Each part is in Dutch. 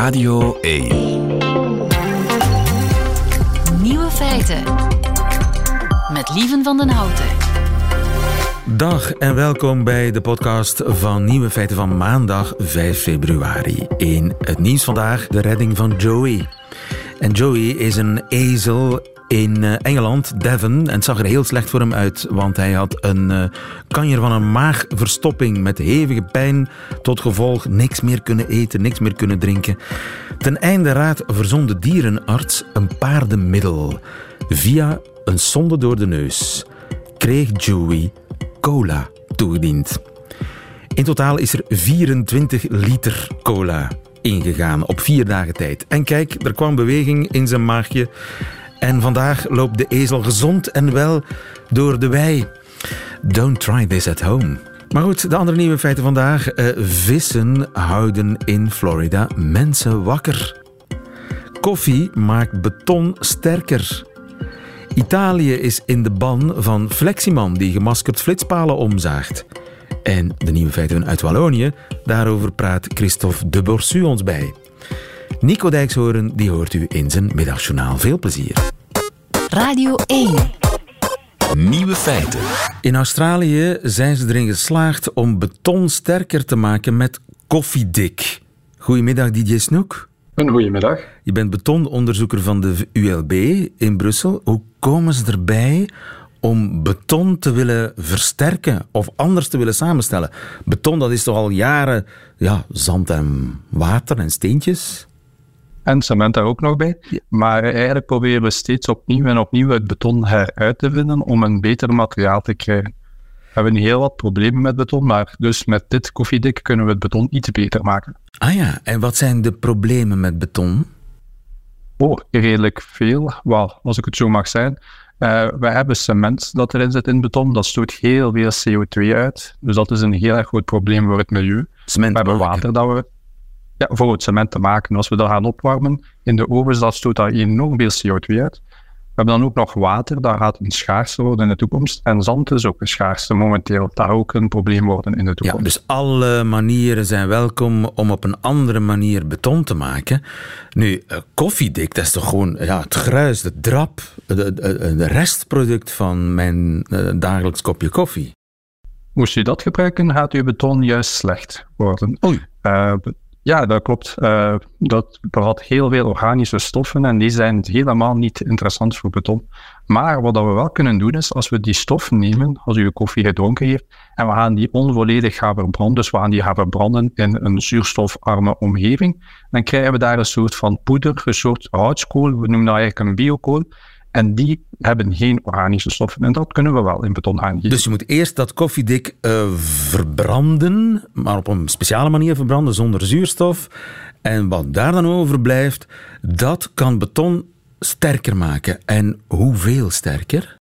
Radio 1. Nieuwe feiten. Met Lieven van den Houten. Dag en welkom bij de podcast van Nieuwe Feiten van maandag 5 februari. In het nieuws vandaag de redding van Joey. En Joey is een ezel in eh, Engeland, Devon. En het zag er heel slecht voor hem uit, want hij had een uh, kanjer van een maagverstopping met hevige pijn. Tot gevolg niks meer kunnen eten, niks meer kunnen drinken. Ten einde raad verzon de dierenarts een paardenmiddel. Via een sonde door de neus kreeg Joey cola toegediend. In totaal is er 24 liter cola ingegaan op vier dagen tijd. En kijk, er kwam beweging in zijn maagje. En vandaag loopt de ezel gezond en wel door de wei. Don't try this at home. Maar goed, de andere nieuwe feiten vandaag. Uh, vissen houden in Florida mensen wakker. Koffie maakt beton sterker. Italië is in de ban van Fleximan, die gemaskerd flitspalen omzaagt. En de nieuwe feiten uit Wallonië, daarover praat Christophe de Borsu ons bij. Nico Dijkshoorn, die hoort u in zijn middagjournaal. Veel plezier. Radio 1. Nieuwe feiten. In Australië zijn ze erin geslaagd om beton sterker te maken met koffiedik. Goedemiddag, DJ Snoek. Een goedemiddag. Je bent betononderzoeker van de ULB in Brussel. Hoe komen ze erbij om beton te willen versterken of anders te willen samenstellen? Beton, dat is toch al jaren ja, zand en water en steentjes? En cement daar ook nog bij. Maar eigenlijk proberen we steeds opnieuw en opnieuw het beton heruit te vinden om een beter materiaal te krijgen. We hebben heel wat problemen met beton, maar dus met dit koffiedik kunnen we het beton iets beter maken. Ah ja, en wat zijn de problemen met beton? Oh, redelijk veel. Wel, als ik het zo mag zijn. Uh, we hebben cement dat erin zit in beton, dat stoot heel veel CO2 uit. Dus dat is een heel erg groot probleem voor het milieu. Cement we hebben water dat we ja, voor het cement te maken. Als we dat gaan opwarmen in de ovens, dat stoot daar enorm veel CO2 uit. We hebben dan ook nog water, dat gaat een schaarste worden in de toekomst. En zand is ook een schaarste momenteel. Dat ook een probleem worden in de toekomst. Ja, dus alle manieren zijn welkom om op een andere manier beton te maken. Nu, uh, koffiedik, dat is toch gewoon ja, het gruis, de drap, de restproduct van mijn uh, dagelijks kopje koffie. Moest u dat gebruiken, gaat uw beton juist slecht worden. Oei. Uh, ja, dat klopt. Uh, dat bevat heel veel organische stoffen en die zijn helemaal niet interessant voor beton. Maar wat we wel kunnen doen is, als we die stoffen nemen, als u je koffie gedronken heeft, en we gaan die onvolledig gaan verbranden, dus we gaan die gaan verbranden in een zuurstofarme omgeving, dan krijgen we daar een soort van poeder, een soort houtskool, we noemen dat eigenlijk een biokool, en die hebben geen organische stoffen. En dat kunnen we wel in beton aangeven. Dus je moet eerst dat koffiedik uh, verbranden, maar op een speciale manier verbranden, zonder zuurstof. En wat daar dan overblijft, dat kan beton sterker maken. En hoeveel sterker?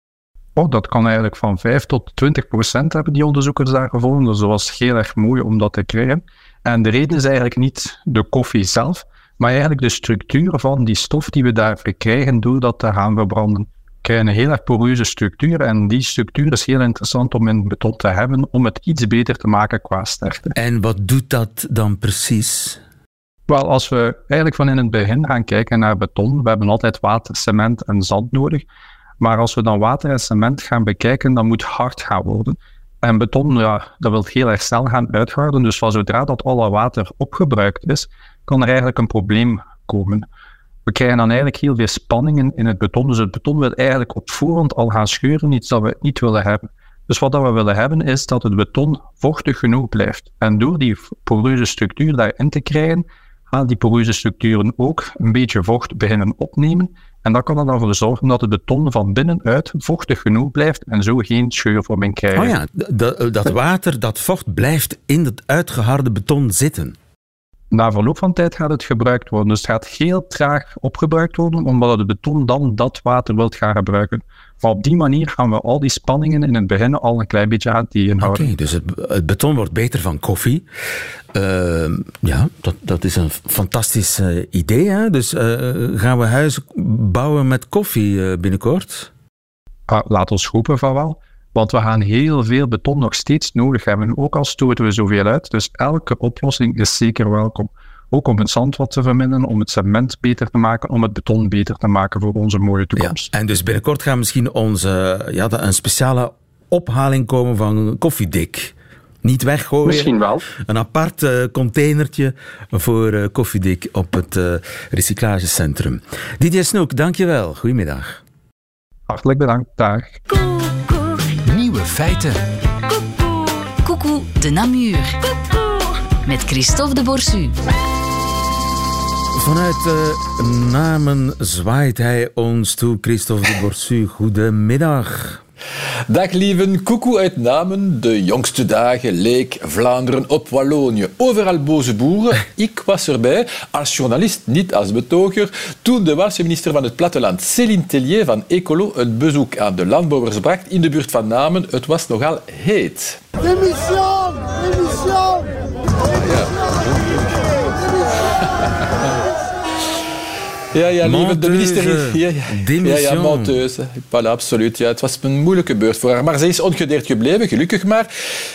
Oh, dat kan eigenlijk van 5 tot 20 procent, hebben die onderzoekers daar gevonden. Dus dat was heel erg mooi om dat te krijgen. En de reden is eigenlijk niet de koffie zelf, maar eigenlijk de structuur van die stof die we daarvoor krijgen door dat te gaan verbranden. Krijgen een heel erg poreuze structuur en die structuur is heel interessant om in beton te hebben om het iets beter te maken qua sterkte. En wat doet dat dan precies? Wel, als we eigenlijk van in het begin gaan kijken naar beton, we hebben altijd water, cement en zand nodig. Maar als we dan water en cement gaan bekijken, dan moet hard gaan worden. En beton, ja, dat wil heel erg snel gaan uitharden. Dus van zodra dat alle water opgebruikt is, kan er eigenlijk een probleem komen. We krijgen dan eigenlijk heel veel spanningen in het beton. Dus het beton wil eigenlijk op voorhand al gaan scheuren, iets dat we niet willen hebben. Dus wat we willen hebben is dat het beton vochtig genoeg blijft. En door die poreuze structuur daarin te krijgen, gaan die poreuze structuren ook een beetje vocht beginnen opnemen. En dat kan er dan voor zorgen dat het beton van binnenuit vochtig genoeg blijft en zo geen scheurvorming krijgt. Oh ja, dat water, dat vocht blijft in het uitgeharde beton zitten na verloop van tijd gaat het gebruikt worden. Dus het gaat heel traag opgebruikt worden, omdat het beton dan dat water wilt gaan gebruiken. Maar op die manier gaan we al die spanningen in het begin al een klein beetje aan tegenhouden. Oké, dus het, het, beton wordt beter van koffie. Uh, ja, dat, dat is een fantastisch uh, idee. Hè? Dus uh, gaan we huizen bouwen met koffie binnenkort? Ah, laat ons hopen van wel. Want we gaan heel veel beton nog steeds nodig hebben, ook al stoten we zoveel uit. Dus elke oplossing is zeker welkom. Ook om het zand wat te verminderen, om het cement beter te maken, om het beton beter te maken voor onze mooie toekomst. Ja, en dus binnenkort gaan misschien onze, ja, een speciale ophaling komen van koffiedik. Niet weggooien. Misschien wel. Een apart uh, containertje voor uh, koffiedik op het uh, recyclagecentrum. Didier Snoek, dankjewel. Goedemiddag. Hartelijk bedankt. Dag. Feiten. Coucou de Namur. Met Christophe de Borsu. Vanuit uh, Namen zwaait hij ons toe, Christophe de Borsu. Goedemiddag. Dag lieven, koekoe uit Namen. De jongste dagen leek Vlaanderen op Wallonië. Overal boze boeren. Ik was erbij, als journalist, niet als betoger, toen de Waalse minister van het platteland, Céline Tellier van Ecolo, een bezoek aan de landbouwers bracht in de buurt van Namen. Het was nogal heet. Démission! Démission! Ja, ja, lieve, de minister... Ja, ja, ja, ja menteuse. Voilà, absoluut. Ja, het was een moeilijke beurt voor haar. Maar zij is ongedeerd gebleven, gelukkig maar.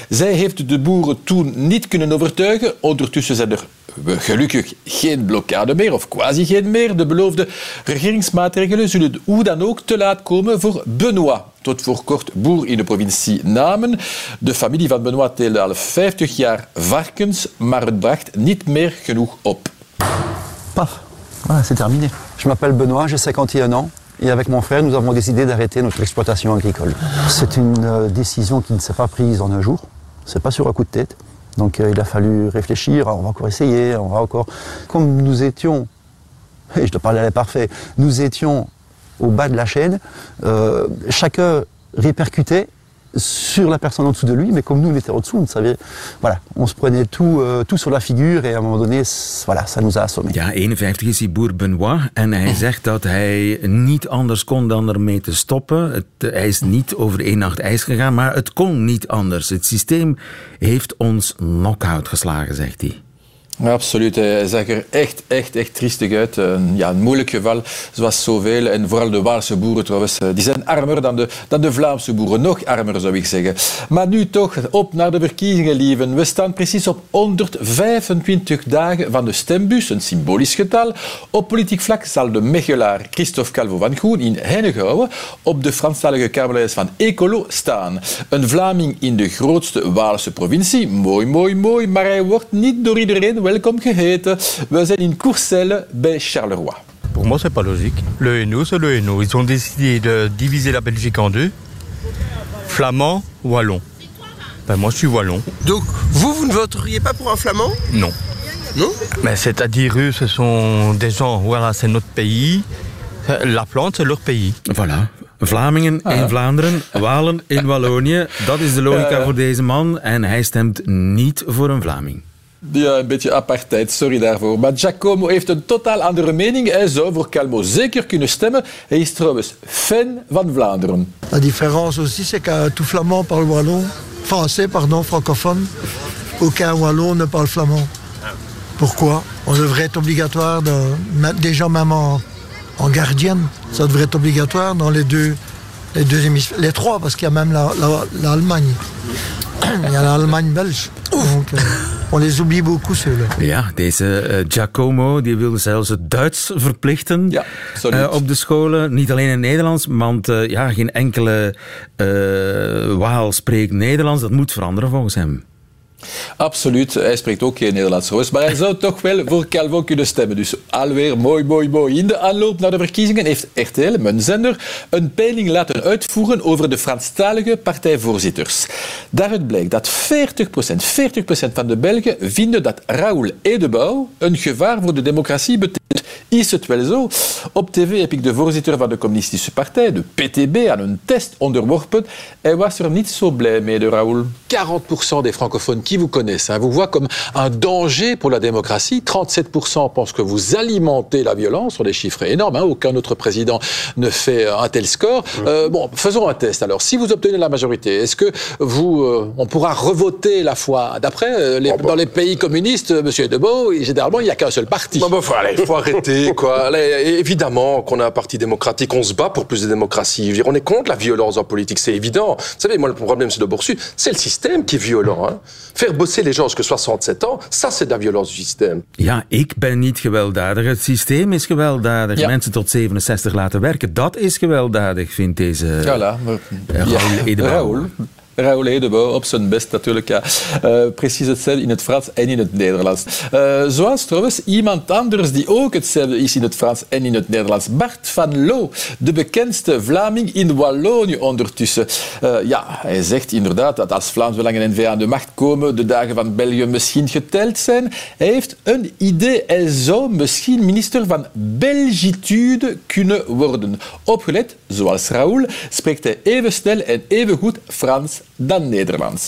Zij heeft de boeren toen niet kunnen overtuigen. Ondertussen zijn er gelukkig geen blokkade meer, of quasi geen meer. De beloofde regeringsmaatregelen zullen hoe dan ook te laat komen voor Benoît. Tot voor kort boer in de provincie Namen. De familie van Benoît teelde al 50 jaar varkens, maar het bracht niet meer genoeg op. Paf. Voilà, c'est terminé. Je m'appelle Benoît, j'ai 51 ans. Et avec mon frère, nous avons décidé d'arrêter notre exploitation agricole. C'est une euh, décision qui ne s'est pas prise en un jour. C'est pas sur un coup de tête. Donc euh, il a fallu réfléchir. on va encore essayer. On va encore. Comme nous étions, et je dois parler à parfait, nous étions au bas de la chaîne. Euh, chacun répercutait sur la personne en dessous de lui, mais comme nous, on était au-dessous, on savait, voilà, on se prenait tout, uh, tout sur la figuur et à un moment donné, voilà, ça nous a assommé. Ja, 51 is die boer Benoit en hij zegt dat hij niet anders kon dan ermee te stoppen. Het, hij is niet over één nacht ijs gegaan, maar het kon niet anders. Het systeem heeft ons knock-out geslagen, zegt hij. Absoluut. Hij zag er echt, echt, echt triestig uit. Een, ja, een moeilijk geval, zoals zoveel. En vooral de Waalse boeren trouwens, eh, die zijn armer dan de, dan de Vlaamse boeren. Nog armer, zou ik zeggen. Maar nu toch, op naar de verkiezingen, lieven. We staan precies op 125 dagen van de stembus, een symbolisch getal. Op politiek vlak zal de Mechelaar Christophe Calvo van Groen in Hennegouwen op de Franstalige kamerlijst van Ecolo staan. Een Vlaming in de grootste Waalse provincie. Mooi, mooi, mooi. Maar hij wordt niet door iedereen welkom geheten. We zijn in Courcelles bij Charleroi. Pour moi, c'est pas logique. Le Hainaut, c'est le Hainaut. Ils ont décidé de diviser la Belgique en deux. Flamand, wallon. Ben, moi, je suis wallon. Donc, vous, vous ne voteriez pas pour un flamand? Non. Non? Mais c'est-à-dire, eux, ce sont des gens, voilà, c'est notre pays. La plante, c'est leur pays. Voilà. Vlamingen ah, in Vlaanderen, Walen in Wallonië. Dat is de logica uh, voor deze man. En hij stemt niet voor een Vlaming. Ja, een beetje apartheid, sorry daarvoor. Maar Giacomo heeft een totaal andere mening. Hij zou voor Calmo zeker kunnen stemmen. Hij is trouwens fan van Vlaanderen. La différence aussi, c'est que tout flamand parle wallon. Français, pardon, francophone. Aucun wallon ne parle flamand. Pourquoi? On devrait être obligatoire, de, déjà même en, en gardienne, ça devrait être obligatoire dans les deux, les deux hémisphères. Les trois, parce qu'il y a même l'Allemagne. La, la, Il y a l'Allemagne belge. Donc, euh, on les oublie beaucoup, ceux-là. Ja, deze uh, Giacomo die wilde zelfs het Duits verplichten ja, uh, op de scholen. Niet alleen in Nederlands, want uh, ja, geen enkele Waal spreekt Nederlands. Dat moet veranderen volgens hem. Absoluut, hij spreekt ook geen Nederlands Roos, maar hij zou toch wel voor Calvo kunnen stemmen. Dus alweer mooi, mooi, mooi. In de aanloop naar de verkiezingen heeft RTL, mijn zender, een peiling laten uitvoeren over de Franstalige partijvoorzitters. Daaruit blijkt dat 40%, 40% van de Belgen vinden dat Raoul Edebouw een gevaar voor de democratie betekent. Is het wel zo? Op tv heb ik de voorzitter van de communistische partij, de PTB, aan een test onderworpen. Hij was er niet zo blij mee, de Raoul. 40% des francophones qui vous connaissent hein, vous voient comme un danger pour la démocratie. 37% pensent que vous alimentez la violence, sur des chiffres énormes. Hein, aucun autre président ne fait un tel score. Euh, bon, faisons un test. Alors, si vous obtenez la majorité, est-ce que vous, euh, on pourra revoter la fois d'après euh, Oh, bah. Dans les pays communistes, Monsieur Debeau, généralement, il n'y a qu'un seul parti. Mais faut, allez, faut arrêter. Quoi. Allez, évidemment qu'on a un parti démocratique, on se bat pour plus de démocratie. Dire, on est contre la violence en politique, c'est évident. Vous savez, moi, le problème, c'est de Boursu, c'est le système qui est violent. Hein. Faire bosser les gens jusqu'à 67 ans, ça, c'est de la violence du système. Ja, ik ben niet gewelddadig. Het systeem is gewelddadig. Ja. Mensen tot 67 laten werken. Dat is gewelddadig, vindt deze Voilà. eh, Raoul Edebouw. Raoul. Edebouw op zijn best natuurlijk. Ja. Eh, precies hetzelfde in het Frans en in het Nederlands. Eh, zoals trouwens iemand anders die ook hetzelfde is in het Frans en in het Nederlands. Bart van Loo, de bekendste Vlaming in Wallonië ondertussen. Eh, ja, hij zegt inderdaad dat als Vlaams-Belang en N-VA aan de macht komen, de dagen van België misschien geteld zijn. Hij heeft een idee. Hij zou misschien minister van Belgitude kunnen worden. Opgelet, zoals Raoul, spreekt hij even snel en even goed Frans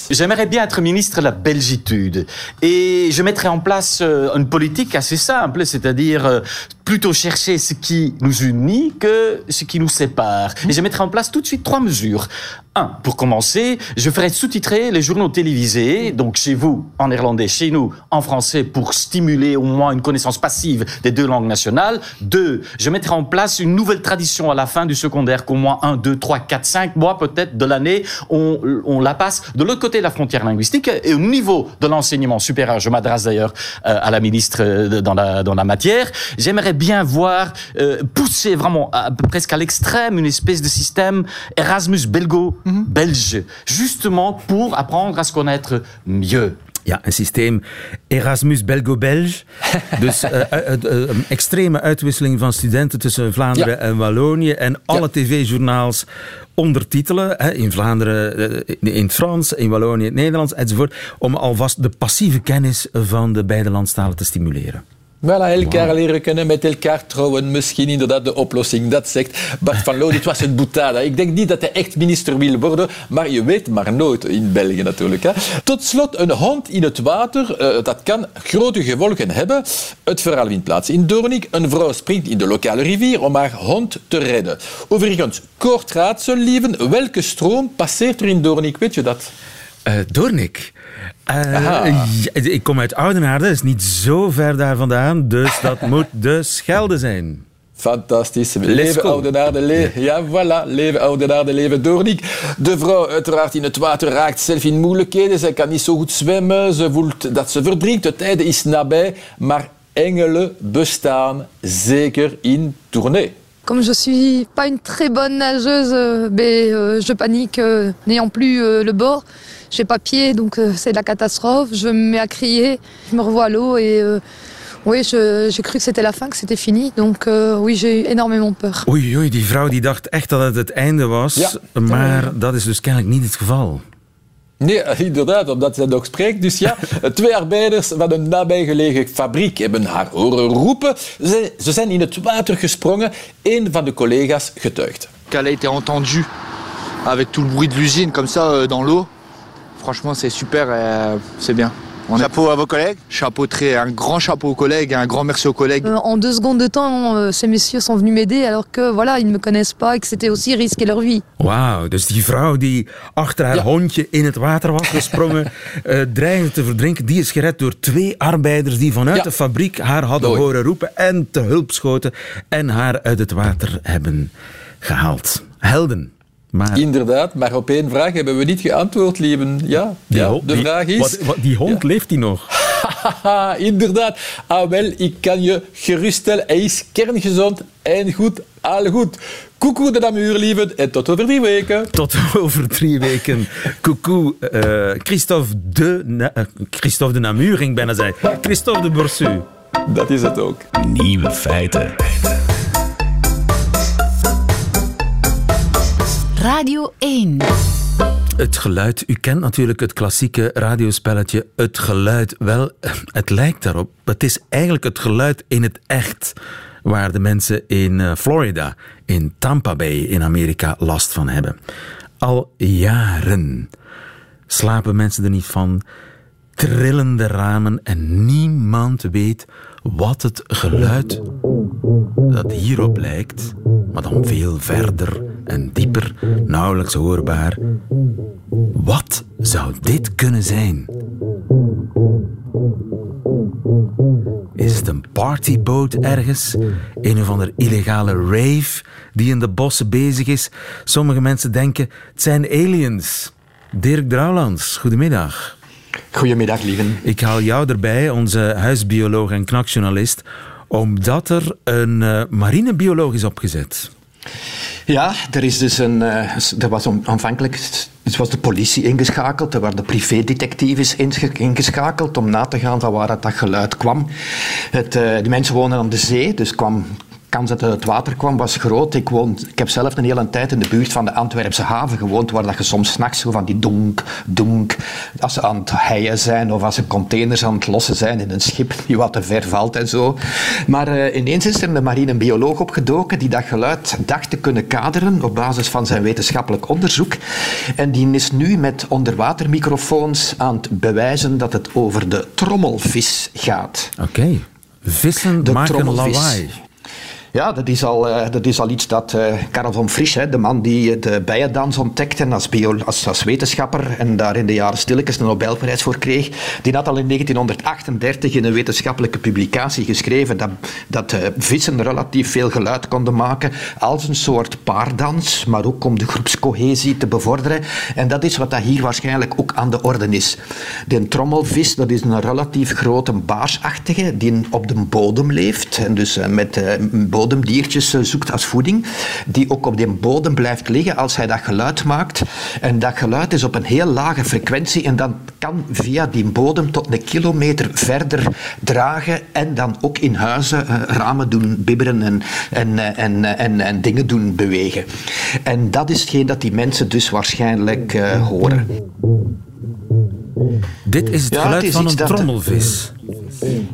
J'aimerais bien être ministre de la Belgitude. Et je mettrais en place euh, une politique assez simple, c'est-à-dire euh, plutôt chercher ce qui nous unit que ce qui nous sépare. Et je mettrais en place tout de suite trois mesures. Un, pour commencer, je ferais sous-titrer les journaux télévisés, donc chez vous en néerlandais, chez nous en français, pour stimuler au moins une connaissance passive des deux langues nationales. Deux, je mettrais en place une nouvelle tradition à la fin du secondaire, qu'au moins un, deux, trois, quatre, cinq mois peut-être de l'année, on, on la passe de l'autre côté de la frontière linguistique. Et au niveau de l'enseignement supérieur, je m'adresse d'ailleurs euh, à la ministre euh, dans la, dans la matière, j'aimerais bien voir euh, pousser vraiment à- presque à l'extrême une espèce de système Erasmus belgo-belge, justement pour apprendre à se connaître mieux. Ja, een systeem Erasmus Belgo-Belge. Dus een extreme uitwisseling van studenten tussen Vlaanderen Ja. en Wallonië. En alle tv-journaals ondertitelen. Hè, in Vlaanderen eh, in het Frans, in Wallonië in het Nederlands enzovoort. Om alvast de passieve kennis van de beide landstalen te stimuleren. Voilà, elkaar leren kennen, met elkaar trouwen. Misschien inderdaad de oplossing. Dat zegt Bart van Loo. Dit was een boetada. Ik denk niet dat hij echt minister wil worden, maar je weet maar nooit in België natuurlijk. Hè. Tot slot, een hond in het water, eh, dat kan grote gevolgen hebben. Het verhaal vindt plaats in Doornik. Een vrouw springt in de lokale rivier om haar hond te redden. Overigens, kort raadsel, lieven. Welke stroom passeert er in Doornik? Weet je dat? Eh Doornik. Eh, ik kom uit Oudenaarde, dat is niet zo ver daar vandaan. Dus dat moet de Schelde zijn. Fantastisch. Leven oudenaarde, le ja voilà, leven oudenaarde, leven Doornik. De vrouw uiteraard in het water raakt zelf in moeilijkheden. Zij kan niet zo goed zwemmen, ze voelt dat ze verdrinkt. Het einde is nabij, maar engelen bestaan zeker in Tournai. Comme je suis pas une très bonne nageuse, euh, ben, euh, je panique euh, n'ayant plus euh, le bord. J'ai pas pied, donc euh, c'est la catastrophe. Je me mets à crier, je me revois à l'eau et euh, oui, j'ai cru que c'était la fin, que c'était fini. Donc euh, oui, j'ai eu énormément peur. Oei, oei, die vrouw die dacht echt dat het het einde was. Ja. Maar dat is dus kennelijk niet het geval. Nee, inderdaad, omdat zij nog spreekt. Dus ja, twee arbeiders van een nabijgelegen fabriek hebben haar horen roepen. Ze, ze zijn in het water gesprongen. Een van de collega's getuigt. qu'elle a été entendue avec tout le bruit de l'usine comme ça euh, dans l'eau. Franchement, c'est super, et, c'est bien. Chapeau à vos collègues Chapeau très, un grand chapeau aux collègues, un grand merci aux collègues. Euh, en deux secondes de temps, euh, ces messieurs sont venus m'aider alors que voilà, ils ne me connaissent pas et que c'était aussi risquer leur vie. Wauw, dus die vrouw die achter haar hondje in het water was gesprongen, eh dreigde te verdrinken, die is gered door twee arbeiders die vanuit Ja. de fabriek haar hadden horen roepen en te hulp schoten en haar uit het water hebben gehaald. Helden. Maar Inderdaad, maar op één vraag hebben we niet geantwoord, lieven. Ja, die, ja de die- vraag is... wat- wat- die hond leeft die nog? Inderdaad. Ah wel, ik kan je geruststellen, hij is kerngezond en goed, al goed. Koekoe de Namuur, lieven, en tot over drie weken. Tot over drie weken. Coucou, eh, Christophe de, Na- eh, Christophe de Namur, ging ik bijna zeggen. Christophe de Borsu. Dat is het ook. Nieuwe feiten. Radio 1. Het geluid. U kent natuurlijk het klassieke radiospelletje Het Geluid. Wel, het lijkt daarop. Het is eigenlijk het geluid in het echt. Waar de mensen in eh, Florida, in Tampa Bay in Amerika last van hebben. Al jaren slapen mensen er niet van. Trillende ramen en niemand weet wat het geluid dat hierop lijkt, maar dan veel verder en dieper, nauwelijks hoorbaar. Wat zou dit kunnen zijn? Is het een partyboot ergens? Een of andere illegale rave die in de bossen bezig is? Sommige mensen denken het zijn aliens. Dirk Drouwlands, goedemiddag. Goedemiddag, lieven. Ik haal jou erbij, onze huisbioloog en knakjournalist, omdat er een uh, marinebioloog is opgezet. Ja, er, is dus een, uh, er was aanvankelijk dus was de politie ingeschakeld, er waren de privédetectives ingeschakeld om na te gaan van waar dat geluid kwam. Het, uh, die mensen wonen aan de zee, dus kwam kans dat het water kwam was groot. Ik, woon, ik heb zelf een hele tijd in de buurt van de Antwerpse haven gewoond, waar dat je soms s'nachts zo van die donk, donk, als ze aan het heien zijn of als ze containers aan het lossen zijn in een schip die wat te ver valt en zo. Maar uh, ineens is er een marinebioloog opgedoken die dat geluid dacht te kunnen kaderen op basis van zijn wetenschappelijk onderzoek. En die is nu met onderwatermicrofoons aan het bewijzen dat het over de trommelvis gaat. Oké. Vissen de maken lawaai. Ja, dat is al, uh, dat is al iets dat uh, Karel van Frisch, hè, de man die de bijendans ontdekte als, als, als, wetenschapper en daar in de jaren stilletjes een Nobelprijs voor kreeg, die had al in 1938 in een wetenschappelijke publicatie geschreven dat, dat vissen relatief veel geluid konden maken als een soort paardans, maar ook om de groepscohesie te bevorderen. En dat is wat dat hier waarschijnlijk ook aan de orde is. De trommelvis, dat is een relatief grote baarsachtige die op de bodem leeft en dus met bodem bodemdiertjes eh, zoekt als voeding, die ook op die bodem blijft liggen als hij dat geluid maakt. En dat geluid is op een heel lage frequentie en dan kan via die bodem tot een kilometer verder dragen en dan ook in huizen uh, ramen doen bibberen en, en, eh, en, en, en, dingen doen bewegen. En dat is hetgeen dat die mensen dus waarschijnlijk horen. Dit is het geluid van een trommelvis.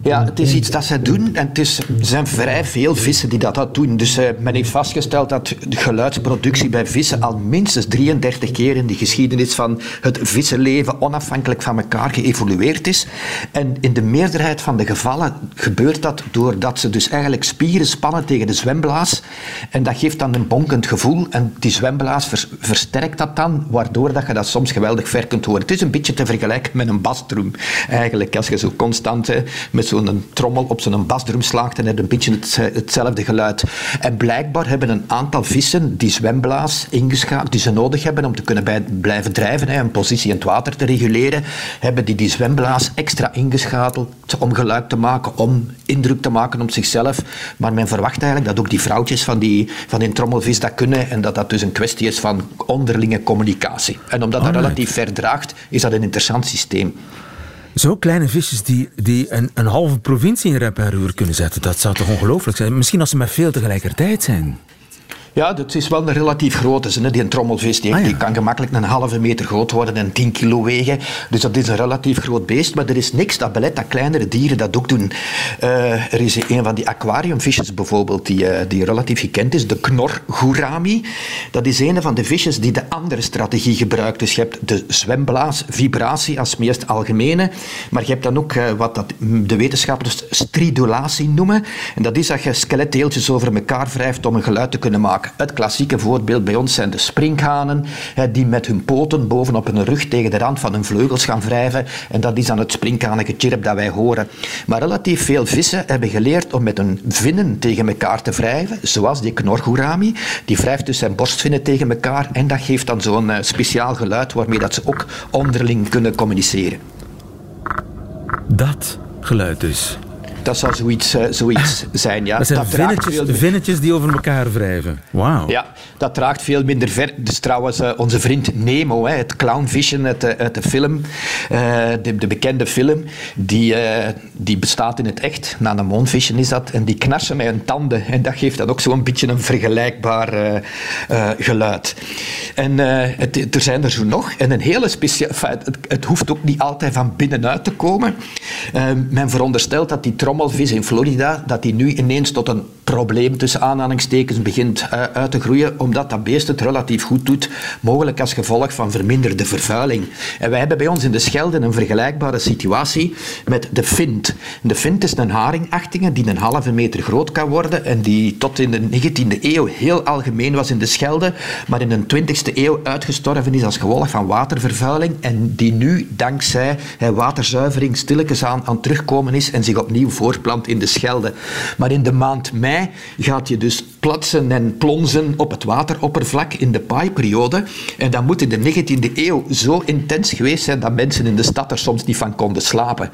Ja, het is iets dat zij doen en het is, er zijn vrij veel vissen die dat, dat doen. Dus uh, men heeft vastgesteld dat de geluidsproductie bij vissen al minstens 33 keer in de geschiedenis van het vissenleven onafhankelijk van elkaar geëvolueerd is. En in de meerderheid van de gevallen gebeurt dat doordat ze dus eigenlijk spieren spannen tegen de zwemblaas. En dat geeft dan een bonkend gevoel en die zwemblaas versterkt dat dan, waardoor dat je dat soms geweldig ver kunt horen. Het is een beetje te vergelijken met een basdrum eigenlijk, als je zo constant met zo'n trommel op zo'n basdrum slaagt en het een beetje hetzelfde geluid. En blijkbaar hebben een aantal vissen die zwemblaas ingeschakeld, die ze nodig hebben om te kunnen bij, blijven drijven, hè, een positie in het water te reguleren, hebben die die zwemblaas extra ingeschakeld om geluid te maken, om indruk te maken op zichzelf. Maar men verwacht eigenlijk dat ook die vrouwtjes van die, van die trommelvis dat kunnen en dat dat dus een kwestie is van onderlinge communicatie. En omdat dat relatief ver draagt, is dat een interessant systeem. Zo kleine visjes die, die een, een halve provincie in rep en roer kunnen zetten, dat zou toch ongelooflijk zijn? Misschien als ze met veel tegelijkertijd zijn. Ja, dat is wel een relatief grote zin. Die trommelvis die, ah, die, kan gemakkelijk een halve meter groot worden en 10 kilo wegen. Dus dat is een relatief groot beest. Maar er is niks dat belet dat kleinere dieren dat ook doen. Uh, er is een van die aquariumvisjes bijvoorbeeld die, uh, die relatief gekend is, de knorgourami. Dat is een van de visjes die de andere strategie gebruikt. Dus je hebt de zwemblaasvibratie als meest algemene. Maar je hebt dan ook uh, wat dat de wetenschappers stridulatie noemen. En dat is dat je skeletdeeltjes over elkaar wrijft om een geluid te kunnen maken. Het klassieke voorbeeld bij ons zijn de sprinkhanen, die met hun poten bovenop hun rug tegen de rand van hun vleugels gaan wrijven. En dat is dan het sprinkhanige chirp dat wij horen. Maar relatief veel vissen hebben geleerd om met hun vinnen tegen elkaar te wrijven, zoals die knorgourami. Die wrijft dus zijn borstvinnen tegen elkaar en dat geeft dan zo'n uh, speciaal geluid waarmee dat ze ook onderling kunnen communiceren. Dat geluid dus. Dat zou zoiets, uh, zoiets zijn. Ja. Dat zijn vinnetjes, veel... vinnetjes, die over elkaar wrijven. Wauw. Ja, dat draagt veel minder ver. Dus trouwens, uh, onze vriend Nemo, hè, het clownvisje uit de, uit de film, uh, de, de, bekende film, die, die bestaat in het echt. Na een moonvisje is dat. En die knarsen met hun tanden. En dat geeft dan ook zo'n beetje een vergelijkbaar geluid. En het, er zijn er zo nog. En een hele speciaal... Het, het, hoeft ook niet altijd van binnenuit te komen. men veronderstelt dat die trommelvis in Florida, dat die nu ineens tot een probleem tussen aanhalingstekens begint uh, uit te groeien, omdat dat beest het relatief goed doet, mogelijk als gevolg van verminderde vervuiling. En wij hebben bij ons in de Schelde een vergelijkbare situatie met de Vint. De Vint is een haringachtige die een halve meter groot kan worden en die tot in de 19e eeuw heel algemeen was in de Schelde, maar in de 20e eeuw uitgestorven is als gevolg van watervervuiling en die nu dankzij waterzuivering stilletjes aan, aan terugkomen is en zich opnieuw voortplant in de Schelde. Maar in de maand mei gaat je dus platsen en plonzen op het wateroppervlak in de paaiperiode. En dat moet in de 19e eeuw zo intens geweest zijn dat mensen in de stad er soms niet van konden slapen.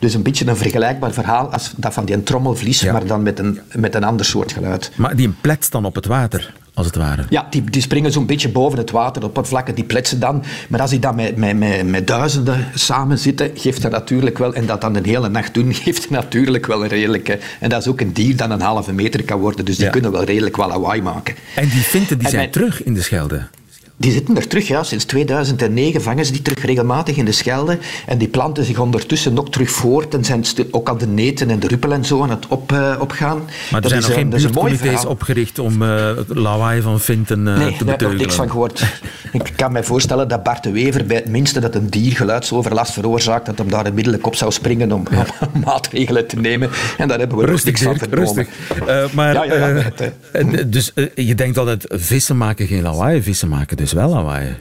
Dus een beetje een vergelijkbaar verhaal als dat van die trommelvlies, maar dan met een, met een ander soort geluid. Maar die pletst dan op het water? Als het ware. Ja, die, die springen zo'n beetje boven het water op vlakken, die pletsen dan. Maar als die dan met, met, met, met duizenden samen zitten, geeft dat natuurlijk wel, en dat dan de hele nacht doen, geeft natuurlijk wel een redelijke... En dat is ook een dier dat een halve meter kan worden, dus die kunnen wel redelijk wel lawaai maken. En die vinten die zijn terug in de Schelde? Die zitten er terug, ja. Sinds 2009 vangen ze die terug regelmatig in de Schelde. En die planten zich ondertussen ook terug voort en zijn ook al de neten en de ruppel en zo aan het op, uh, opgaan. Maar er zijn nog geen buurtcomité's opgericht om uh, lawaai van vinten uh, nee, te beteugelen? Nee, daar heb ik niks van gehoord. ik kan me voorstellen dat Bart de Wever bij het minste dat een dier geluidsoverlast veroorzaakt, dat hem daar onmiddellijk op zou springen om, ja. om maatregelen te nemen. En daar hebben we rustig, niks van vernomen. Rustig. maar, ja, ja, dus je denkt altijd, vissen maken geen lawaai, vissen maken dus wel lawaai.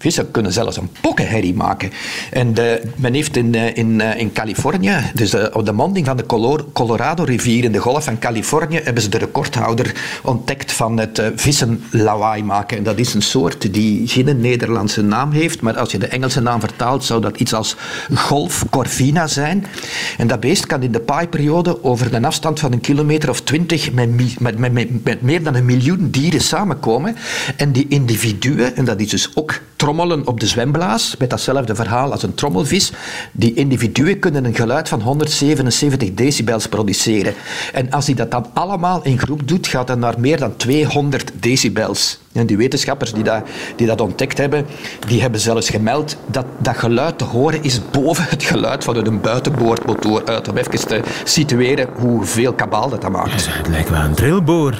Vissen kunnen zelfs een pokkenherrie maken. En de, men heeft in, eh, in, eh, in Californië, dus op de monding van de Colorado-rivier in de golf van Californië, hebben ze de recordhouder ontdekt van het vissen lawaai maken. En dat is een soort die geen Nederlandse naam heeft, maar als je de Engelse naam vertaalt, zou dat iets als golf corvina zijn. En dat beest kan in de paaiperiode over een afstand van een kilometer of twintig met, met, met, met meer dan een miljoen dieren samenkomen. En die individuen, en dat is dus ook trommelen op de zwemblaas, met datzelfde verhaal als een trommelvis. Die individuen kunnen een geluid van 177 decibels produceren. En als hij dat dan allemaal in groep doet, gaat dat naar meer dan 200 decibels. En die wetenschappers die dat, die dat ontdekt hebben, die hebben zelfs gemeld dat dat geluid te horen is boven het geluid van een buitenboordmotor uit. Om even te situeren hoeveel kabaal dat, dat maakt. het lijkt wel een drillboor.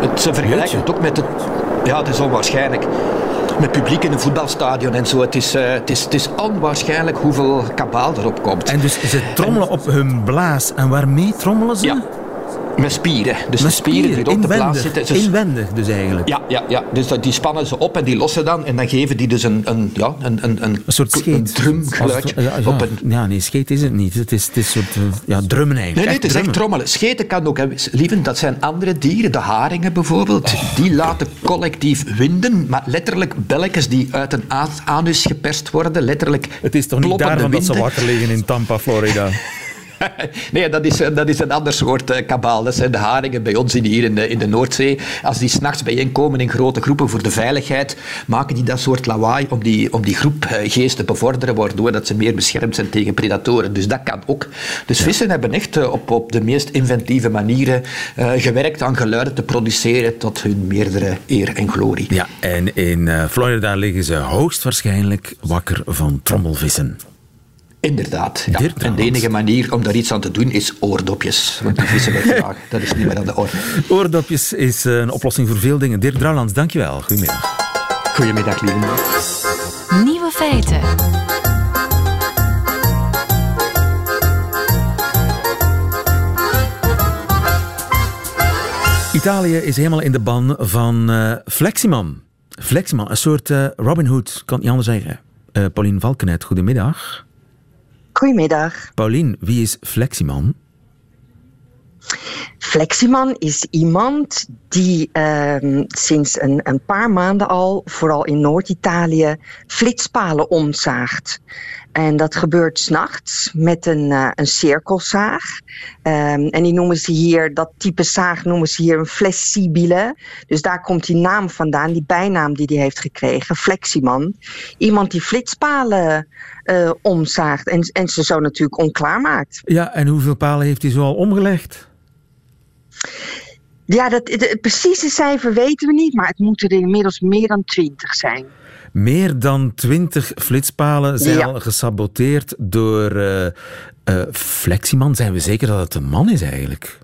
Het, ze vergelijken het ook met het... Ja, het is onwaarschijnlijk met publiek in een voetbalstadion en zo. Het is, uh, het is, het is onwaarschijnlijk hoeveel kabaal erop komt. En dus ze trommelen op hun blaas. En waarmee trommelen ze? Ja. Met spieren. Dus met de spieren die op de blaas zitten. Dus, inwendig dus eigenlijk. Ja, ja, ja. dus die spannen ze op en die lossen dan. En dan geven die dus een, een, ja, een, een, een, een soort scheet. Een drumgeluidje. Ja, ja, op een... ja, nee, scheet is het niet. Het is, het is een soort ja, drummen eigenlijk. Nee, nee, het is echt trommelen. Scheten kan ook. Hè. Lieven, dat zijn andere dieren. De haringen bijvoorbeeld. Die laten collectief winden. Maar letterlijk belletjes die uit een anus geperst worden. Letterlijk Het is toch niet daarvan dat ze wakker liggen in Tampa, Florida? nee, dat is, dat is een ander soort uh, kabaal. Dat zijn de haringen bij ons hier in de, in de Noordzee. Als die s'nachts bijeenkomen in grote groepen voor de veiligheid, maken die dat soort lawaai om die, om die groep geest te bevorderen, waardoor dat ze meer beschermd zijn tegen predatoren. Dus dat kan ook. Dus vissen hebben echt uh, op, op de meest inventieve manieren gewerkt aan geluiden te produceren tot hun meerdere eer en glorie. Ja, en in Florida liggen ze hoogstwaarschijnlijk wakker van trommelvissen. Inderdaad. Ja. En de enige manier om daar iets aan te doen is oordopjes. Want die vissen we graag. Dat is niet meer aan de orde. Oordopjes is een oplossing voor veel dingen. Dirk Drouwlands, dankjewel. Goedemiddag. Goedemiddag, lieve. Nieuwe feiten. Italië is helemaal in de ban van uh, Fleximan. Fleximan, een soort uh, Robin Hood, kan niet anders zeggen. Uh, Pauline Valkenet, goedemiddag. Goedemiddag. Paulien, wie is Fleximan? Fleximan is iemand die uh, sinds een, een, paar maanden al, vooral in Noord-Italië, flitspalen omzaagt. En dat gebeurt s'nachts met een, uh, een cirkelzaag. Um, en die noemen ze hier, dat type zaag noemen ze hier een flexibile. Dus daar komt die naam vandaan, die bijnaam die hij heeft gekregen, Fleximan. Iemand die flitspalen uh, omzaagt en, en ze zo natuurlijk onklaar maakt. Ja, en hoeveel palen heeft hij zo al omgelegd? Ja, dat, het precieze cijfer weten we niet, maar het moeten er inmiddels meer dan twintig zijn. Meer dan twintig flitspalen zijn ja. al gesaboteerd door uh, Uh, Fleximan, zijn we zeker dat het een man is eigenlijk?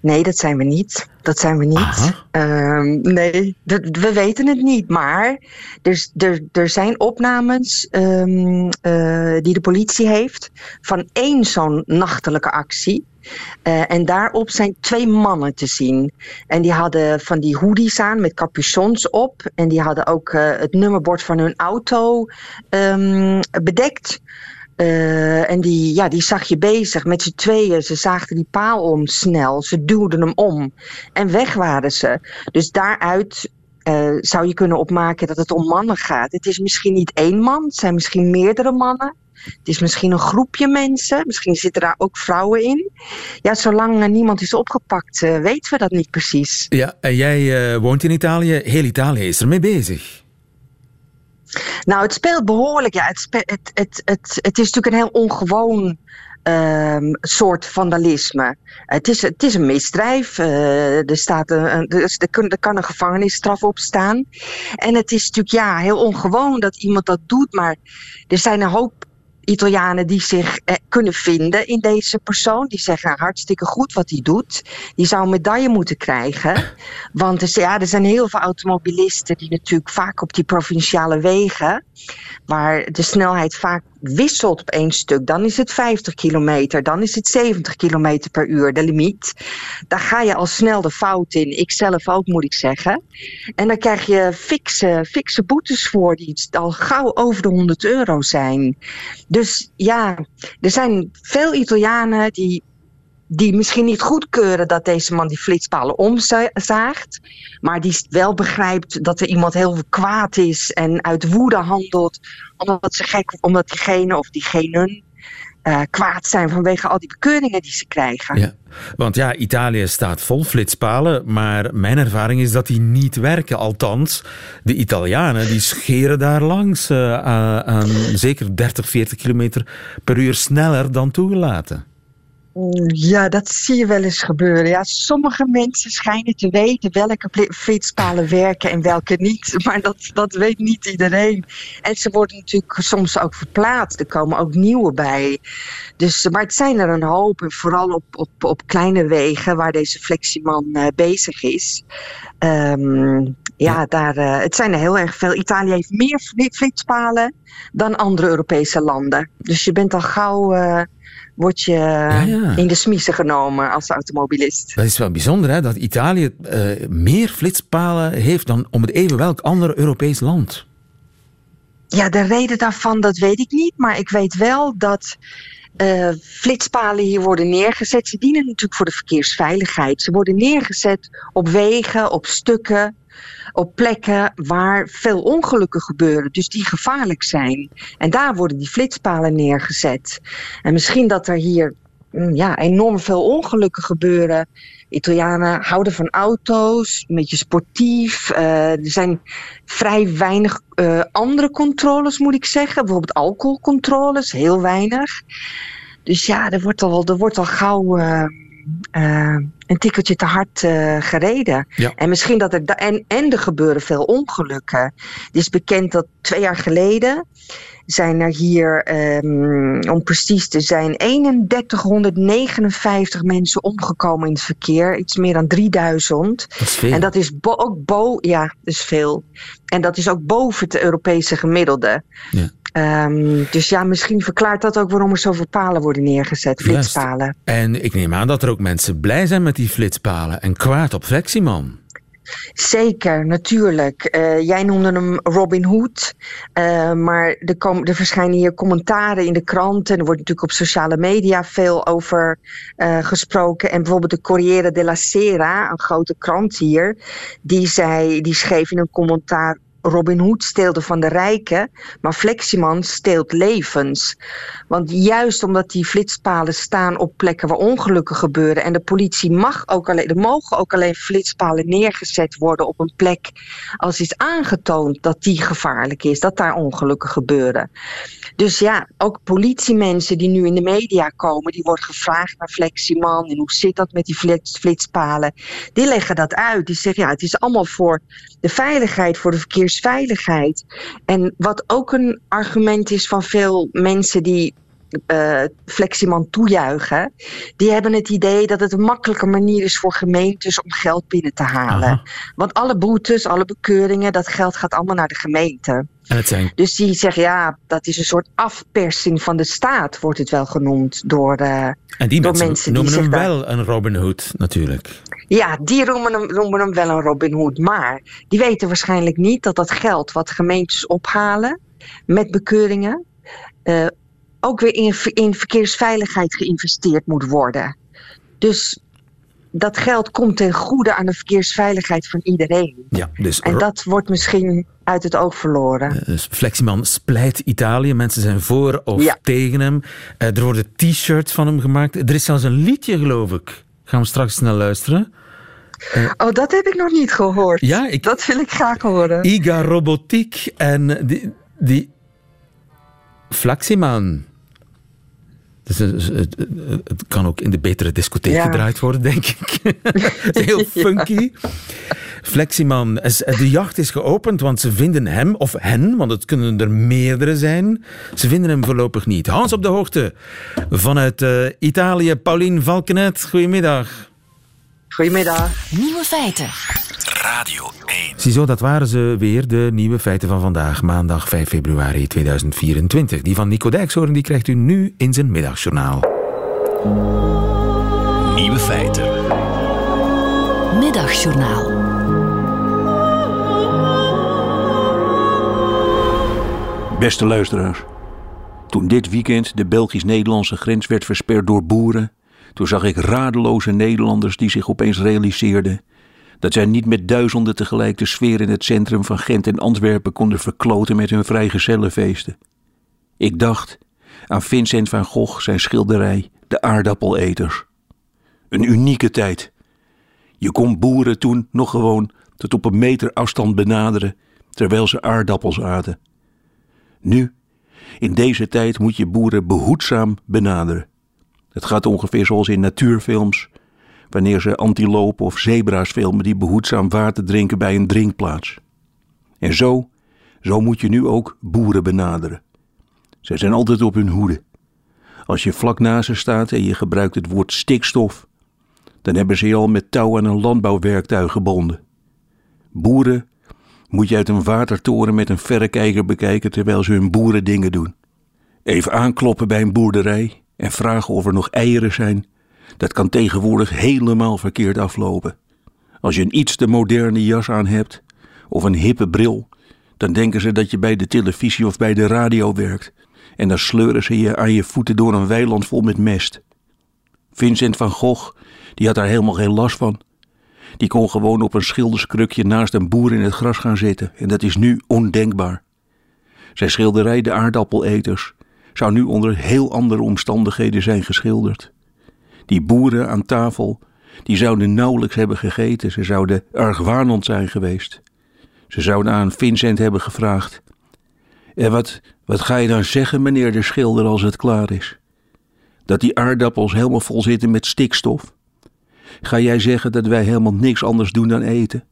Nee, dat zijn we niet. Dat zijn we niet. Um, nee, we weten het niet. Maar er, er, er zijn opnames um, uh, die de politie heeft van één zo'n nachtelijke actie. Uh, en daarop zijn twee mannen te zien. En die hadden van die hoodies aan met capuchons op. En die hadden ook uh, het nummerbord van hun auto um, bedekt. Uh, en die, ja, die zag je bezig met z'n tweeën. Ze zaagden die paal om snel. Ze duwden hem om. En weg waren ze. Dus daaruit zou je kunnen opmaken dat het om mannen gaat. Het is misschien niet één man. Het zijn misschien meerdere mannen. Het is misschien een groepje mensen. Misschien zitten daar ook vrouwen in. Ja, zolang niemand is opgepakt, uh, weten we dat niet precies. Ja, en jij woont in Italië. Heel Italië is ermee bezig. Nou, het speelt behoorlijk. Ja, het, het, het, het, het is natuurlijk een heel ongewoon um, soort vandalisme. Het is, het is een misdrijf. Uh, er, staat een, er, kan, er kan een gevangenisstraf op staan. En het is natuurlijk ja, heel ongewoon dat iemand dat doet. Maar er zijn een hoop Italianen die zich eh, kunnen vinden in deze persoon. Die zeggen hartstikke goed wat hij doet. Die zou een medaille moeten krijgen. Want ja, er zijn heel veel automobilisten die natuurlijk vaak op die provinciale wegen, waar de snelheid vaak wisselt op één stuk. Dan is het 50 kilometer, dan is het 70 kilometer per uur, de limiet. Daar ga je al snel de fout in. Ik zelf ook, moet ik zeggen. En dan krijg je fikse, fikse boetes voor die al gauw over de 100 euro zijn. Dus ja, er zijn veel Italianen die die misschien niet goedkeuren dat deze man die flitspalen omzaagt. Maar die wel begrijpt dat er iemand heel kwaad is en uit woede handelt. Omdat, ze gek, omdat diegene of diegenen uh, kwaad zijn vanwege al die bekeuringen die ze krijgen. Ja, want ja, Italië staat vol flitspalen, maar mijn ervaring is dat die niet werken. Althans, de Italianen die scheren daar langs uh, aan zeker 30, 40 kilometer per uur sneller dan toegelaten. Ja, dat zie je wel eens gebeuren. Ja, sommige mensen schijnen te weten welke flitspalen werken en welke niet. Maar dat, dat weet niet iedereen. En ze worden natuurlijk soms ook verplaatst. Er komen ook nieuwe bij. Dus, maar het zijn er een hoop. En vooral op, op, op kleine wegen waar deze flexieman uh, bezig is. Um, ja, daar, uh, het zijn er heel erg veel. Italië heeft meer flitspalen dan andere Europese landen. Dus je bent al gauw... Uh, word je ja, ja. in de smiezen genomen als automobilist. Dat is wel bijzonder, hè? dat Italië uh, meer flitspalen heeft dan om het even welk ander Europees land. Ja, de reden daarvan, dat weet ik niet. Maar ik weet wel dat uh, flitspalen hier worden neergezet. Ze dienen natuurlijk voor de verkeersveiligheid. Ze worden neergezet op wegen, op stukken, op plekken waar veel ongelukken gebeuren, dus die gevaarlijk zijn. En daar worden die flitspalen neergezet. En misschien dat er hier mm, ja, enorm veel ongelukken gebeuren. Italianen houden van auto's, een beetje sportief. Uh, er zijn vrij weinig uh, andere controles, moet ik zeggen. Bijvoorbeeld alcoholcontroles, heel weinig. Dus ja, er wordt al, er wordt al gauw. Uh, een tikkeltje te hard uh, gereden. Ja. En misschien dat er. En, en er gebeuren veel ongelukken. Het is bekend dat twee jaar geleden zijn er hier, um, om precies te zijn, 3159 mensen omgekomen in het verkeer. Iets meer dan 3000. Dat is veel. En dat is bo ook bo ja, dat is veel. En dat is ook boven het Europese gemiddelde. Ja. Um, dus ja, misschien verklaart dat ook waarom er zoveel palen worden neergezet, flitspalen. En ik neem aan dat er ook mensen blij zijn met die flitspalen en kwaad op Fleximan. Zeker, natuurlijk. Uh, jij noemde hem Robin Hood. Uh, maar er, kom, er, verschijnen hier commentaren in de kranten. Er wordt natuurlijk op sociale media veel over uh, gesproken. En bijvoorbeeld de Corriere della Sera, een grote krant hier, die, zei, die schreef in een commentaar Robin Hood steelde van de rijken, maar Fleximan steelt levens. Want juist omdat die flitspalen staan op plekken waar ongelukken gebeuren en de politie mag ook alleen, er mogen ook alleen flitspalen neergezet worden op een plek als is aangetoond dat die gevaarlijk is, dat daar ongelukken gebeuren. Dus ja, ook politiemensen die nu in de media komen, die worden gevraagd naar Fleximan en hoe zit dat met die flitspalen, die leggen dat uit. Die zeggen ja, het is allemaal voor de veiligheid, voor de verkeersveiligheid. En wat ook een argument is van veel mensen die uh, Fleximan toejuichen, die hebben het idee dat het een makkelijke manier is voor gemeentes om geld binnen te halen. Aha. Want alle boetes, alle bekeuringen, dat geld gaat allemaal naar de gemeente. Zijn... Dus die zeggen ja, dat is een soort afpersing van de staat, wordt het wel genoemd door, uh, en die door mensen, mensen noemen die hem zich wel een Robin Hood, natuurlijk. Ja, die noemen hem, noemen hem wel een Robin Hood. Maar die weten waarschijnlijk niet dat dat geld wat gemeentes ophalen met bekeuringen. Uh, ook weer in, in verkeersveiligheid geïnvesteerd moet worden. Dus dat geld komt ten goede aan de verkeersveiligheid van iedereen. Ja, dus en dat wordt misschien uit het oog verloren. Dus Fleximan splijt Italië. Mensen zijn voor of Ja. tegen hem. Eh, er worden t-shirts van hem gemaakt. Er is zelfs een liedje, geloof ik. Gaan we straks snel luisteren. Oh, dat heb ik nog niet gehoord. Ja, ik... Dat wil ik graag horen. Iga Robotiek en die, die Fleximan. Dus het, het, het kan ook in de betere discotheek Ja. gedraaid worden, denk ik. Het is heel funky. Fleximan, is- de jacht is geopend, want ze vinden hem, of hen, want het kunnen er meerdere zijn. Ze vinden hem voorlopig niet. Hans op de hoogte vanuit eh, Italië, Paulien Valkenet. Goedemiddag. Goedemiddag. Nieuwe feiten. Radio 1. Ziezo, dat waren ze weer, de nieuwe feiten van vandaag, maandag 5 februari 2024. Die van Nico Dijkshoorn die krijgt u nu in zijn middagjournaal. Nieuwe feiten. Middagjournaal. Beste luisteraars, toen dit weekend de Belgisch-Nederlandse grens werd versperd door boeren, toen zag ik radeloze Nederlanders die zich opeens realiseerden dat zij niet met duizenden tegelijk de sfeer in het centrum van Gent en Antwerpen konden verkloten met hun vrijgezellenfeesten. Ik dacht aan Vincent van Gogh, zijn schilderij De aardappeleters. Een unieke tijd. Je kon boeren toen nog gewoon tot op een meter afstand benaderen terwijl ze aardappels aten. Nu, in deze tijd, moet je boeren behoedzaam benaderen. Het gaat ongeveer zoals in natuurfilms, wanneer ze antilopen of zebra's filmen die behoedzaam water drinken bij een drinkplaats. En zo, zo moet je nu ook boeren benaderen. Zij zijn altijd op hun hoede. Als je vlak naast ze staat en je gebruikt het woord stikstof, dan hebben ze je al met touw aan een landbouwwerktuig gebonden. Boeren moet je uit een watertoren met een verrekijker bekijken terwijl ze hun boerendingen doen. Even aankloppen bij een boerderij en vragen of er nog eieren zijn, dat kan tegenwoordig helemaal verkeerd aflopen. Als je een iets te moderne jas aan hebt of een hippe bril, dan denken ze dat je bij de televisie of bij de radio werkt en dan sleuren ze je aan je voeten door een weiland vol met mest. Vincent van Gogh, die had daar helemaal geen last van. Die kon gewoon op een schilderskrukje naast een boer in het gras gaan zitten en dat is nu ondenkbaar. Zijn schilderij De aardappeleters zou nu onder heel andere omstandigheden zijn geschilderd. Die boeren aan tafel, die zouden nauwelijks hebben gegeten, ze zouden argwanend zijn geweest. Ze zouden aan Vincent hebben gevraagd: En wat, wat ga je dan zeggen, meneer de schilder, als het klaar is? Dat die aardappels helemaal vol zitten met stikstof? Ga jij zeggen dat wij helemaal niks anders doen dan eten?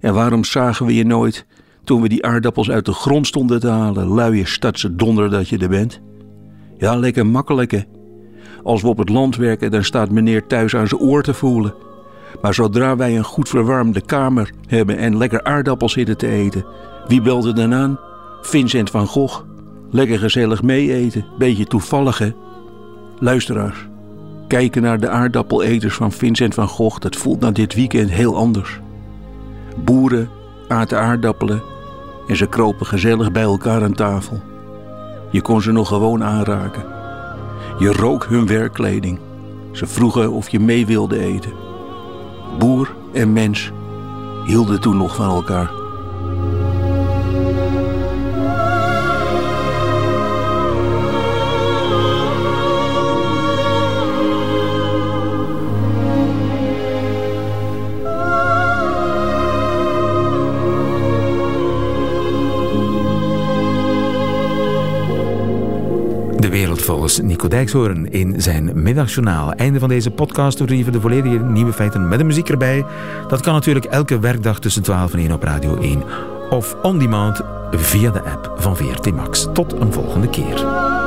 En waarom zagen we je nooit toen we die aardappels uit de grond stonden te halen, luie stadse donder dat je er bent? Ja, lekker makkelijk hè. Als we op het land werken, dan staat meneer thuis aan zijn oor te voelen. Maar zodra wij een goed verwarmde kamer hebben en lekker aardappels zitten te eten, wie belt er dan aan? Vincent van Gogh. Lekker gezellig mee eten, beetje toevallig hè. Luisteraars, kijken naar de aardappeleters van Vincent van Gogh, dat voelt na dit weekend heel anders. Boeren aten aardappelen en ze kropen gezellig bij elkaar aan tafel. Je kon ze nog gewoon aanraken. Je rook hun werkkleding. Ze vroegen of je mee wilde eten. Boer en mens hielden toen nog van elkaar. Nico Dijkshoorn in zijn middagjournaal. Einde van deze podcast. We even de volledige nieuwe feiten met de muziek erbij. Dat kan natuurlijk elke werkdag tussen 12 en 1 op Radio 1. Of on demand via de app van VRT Max. Tot een volgende keer.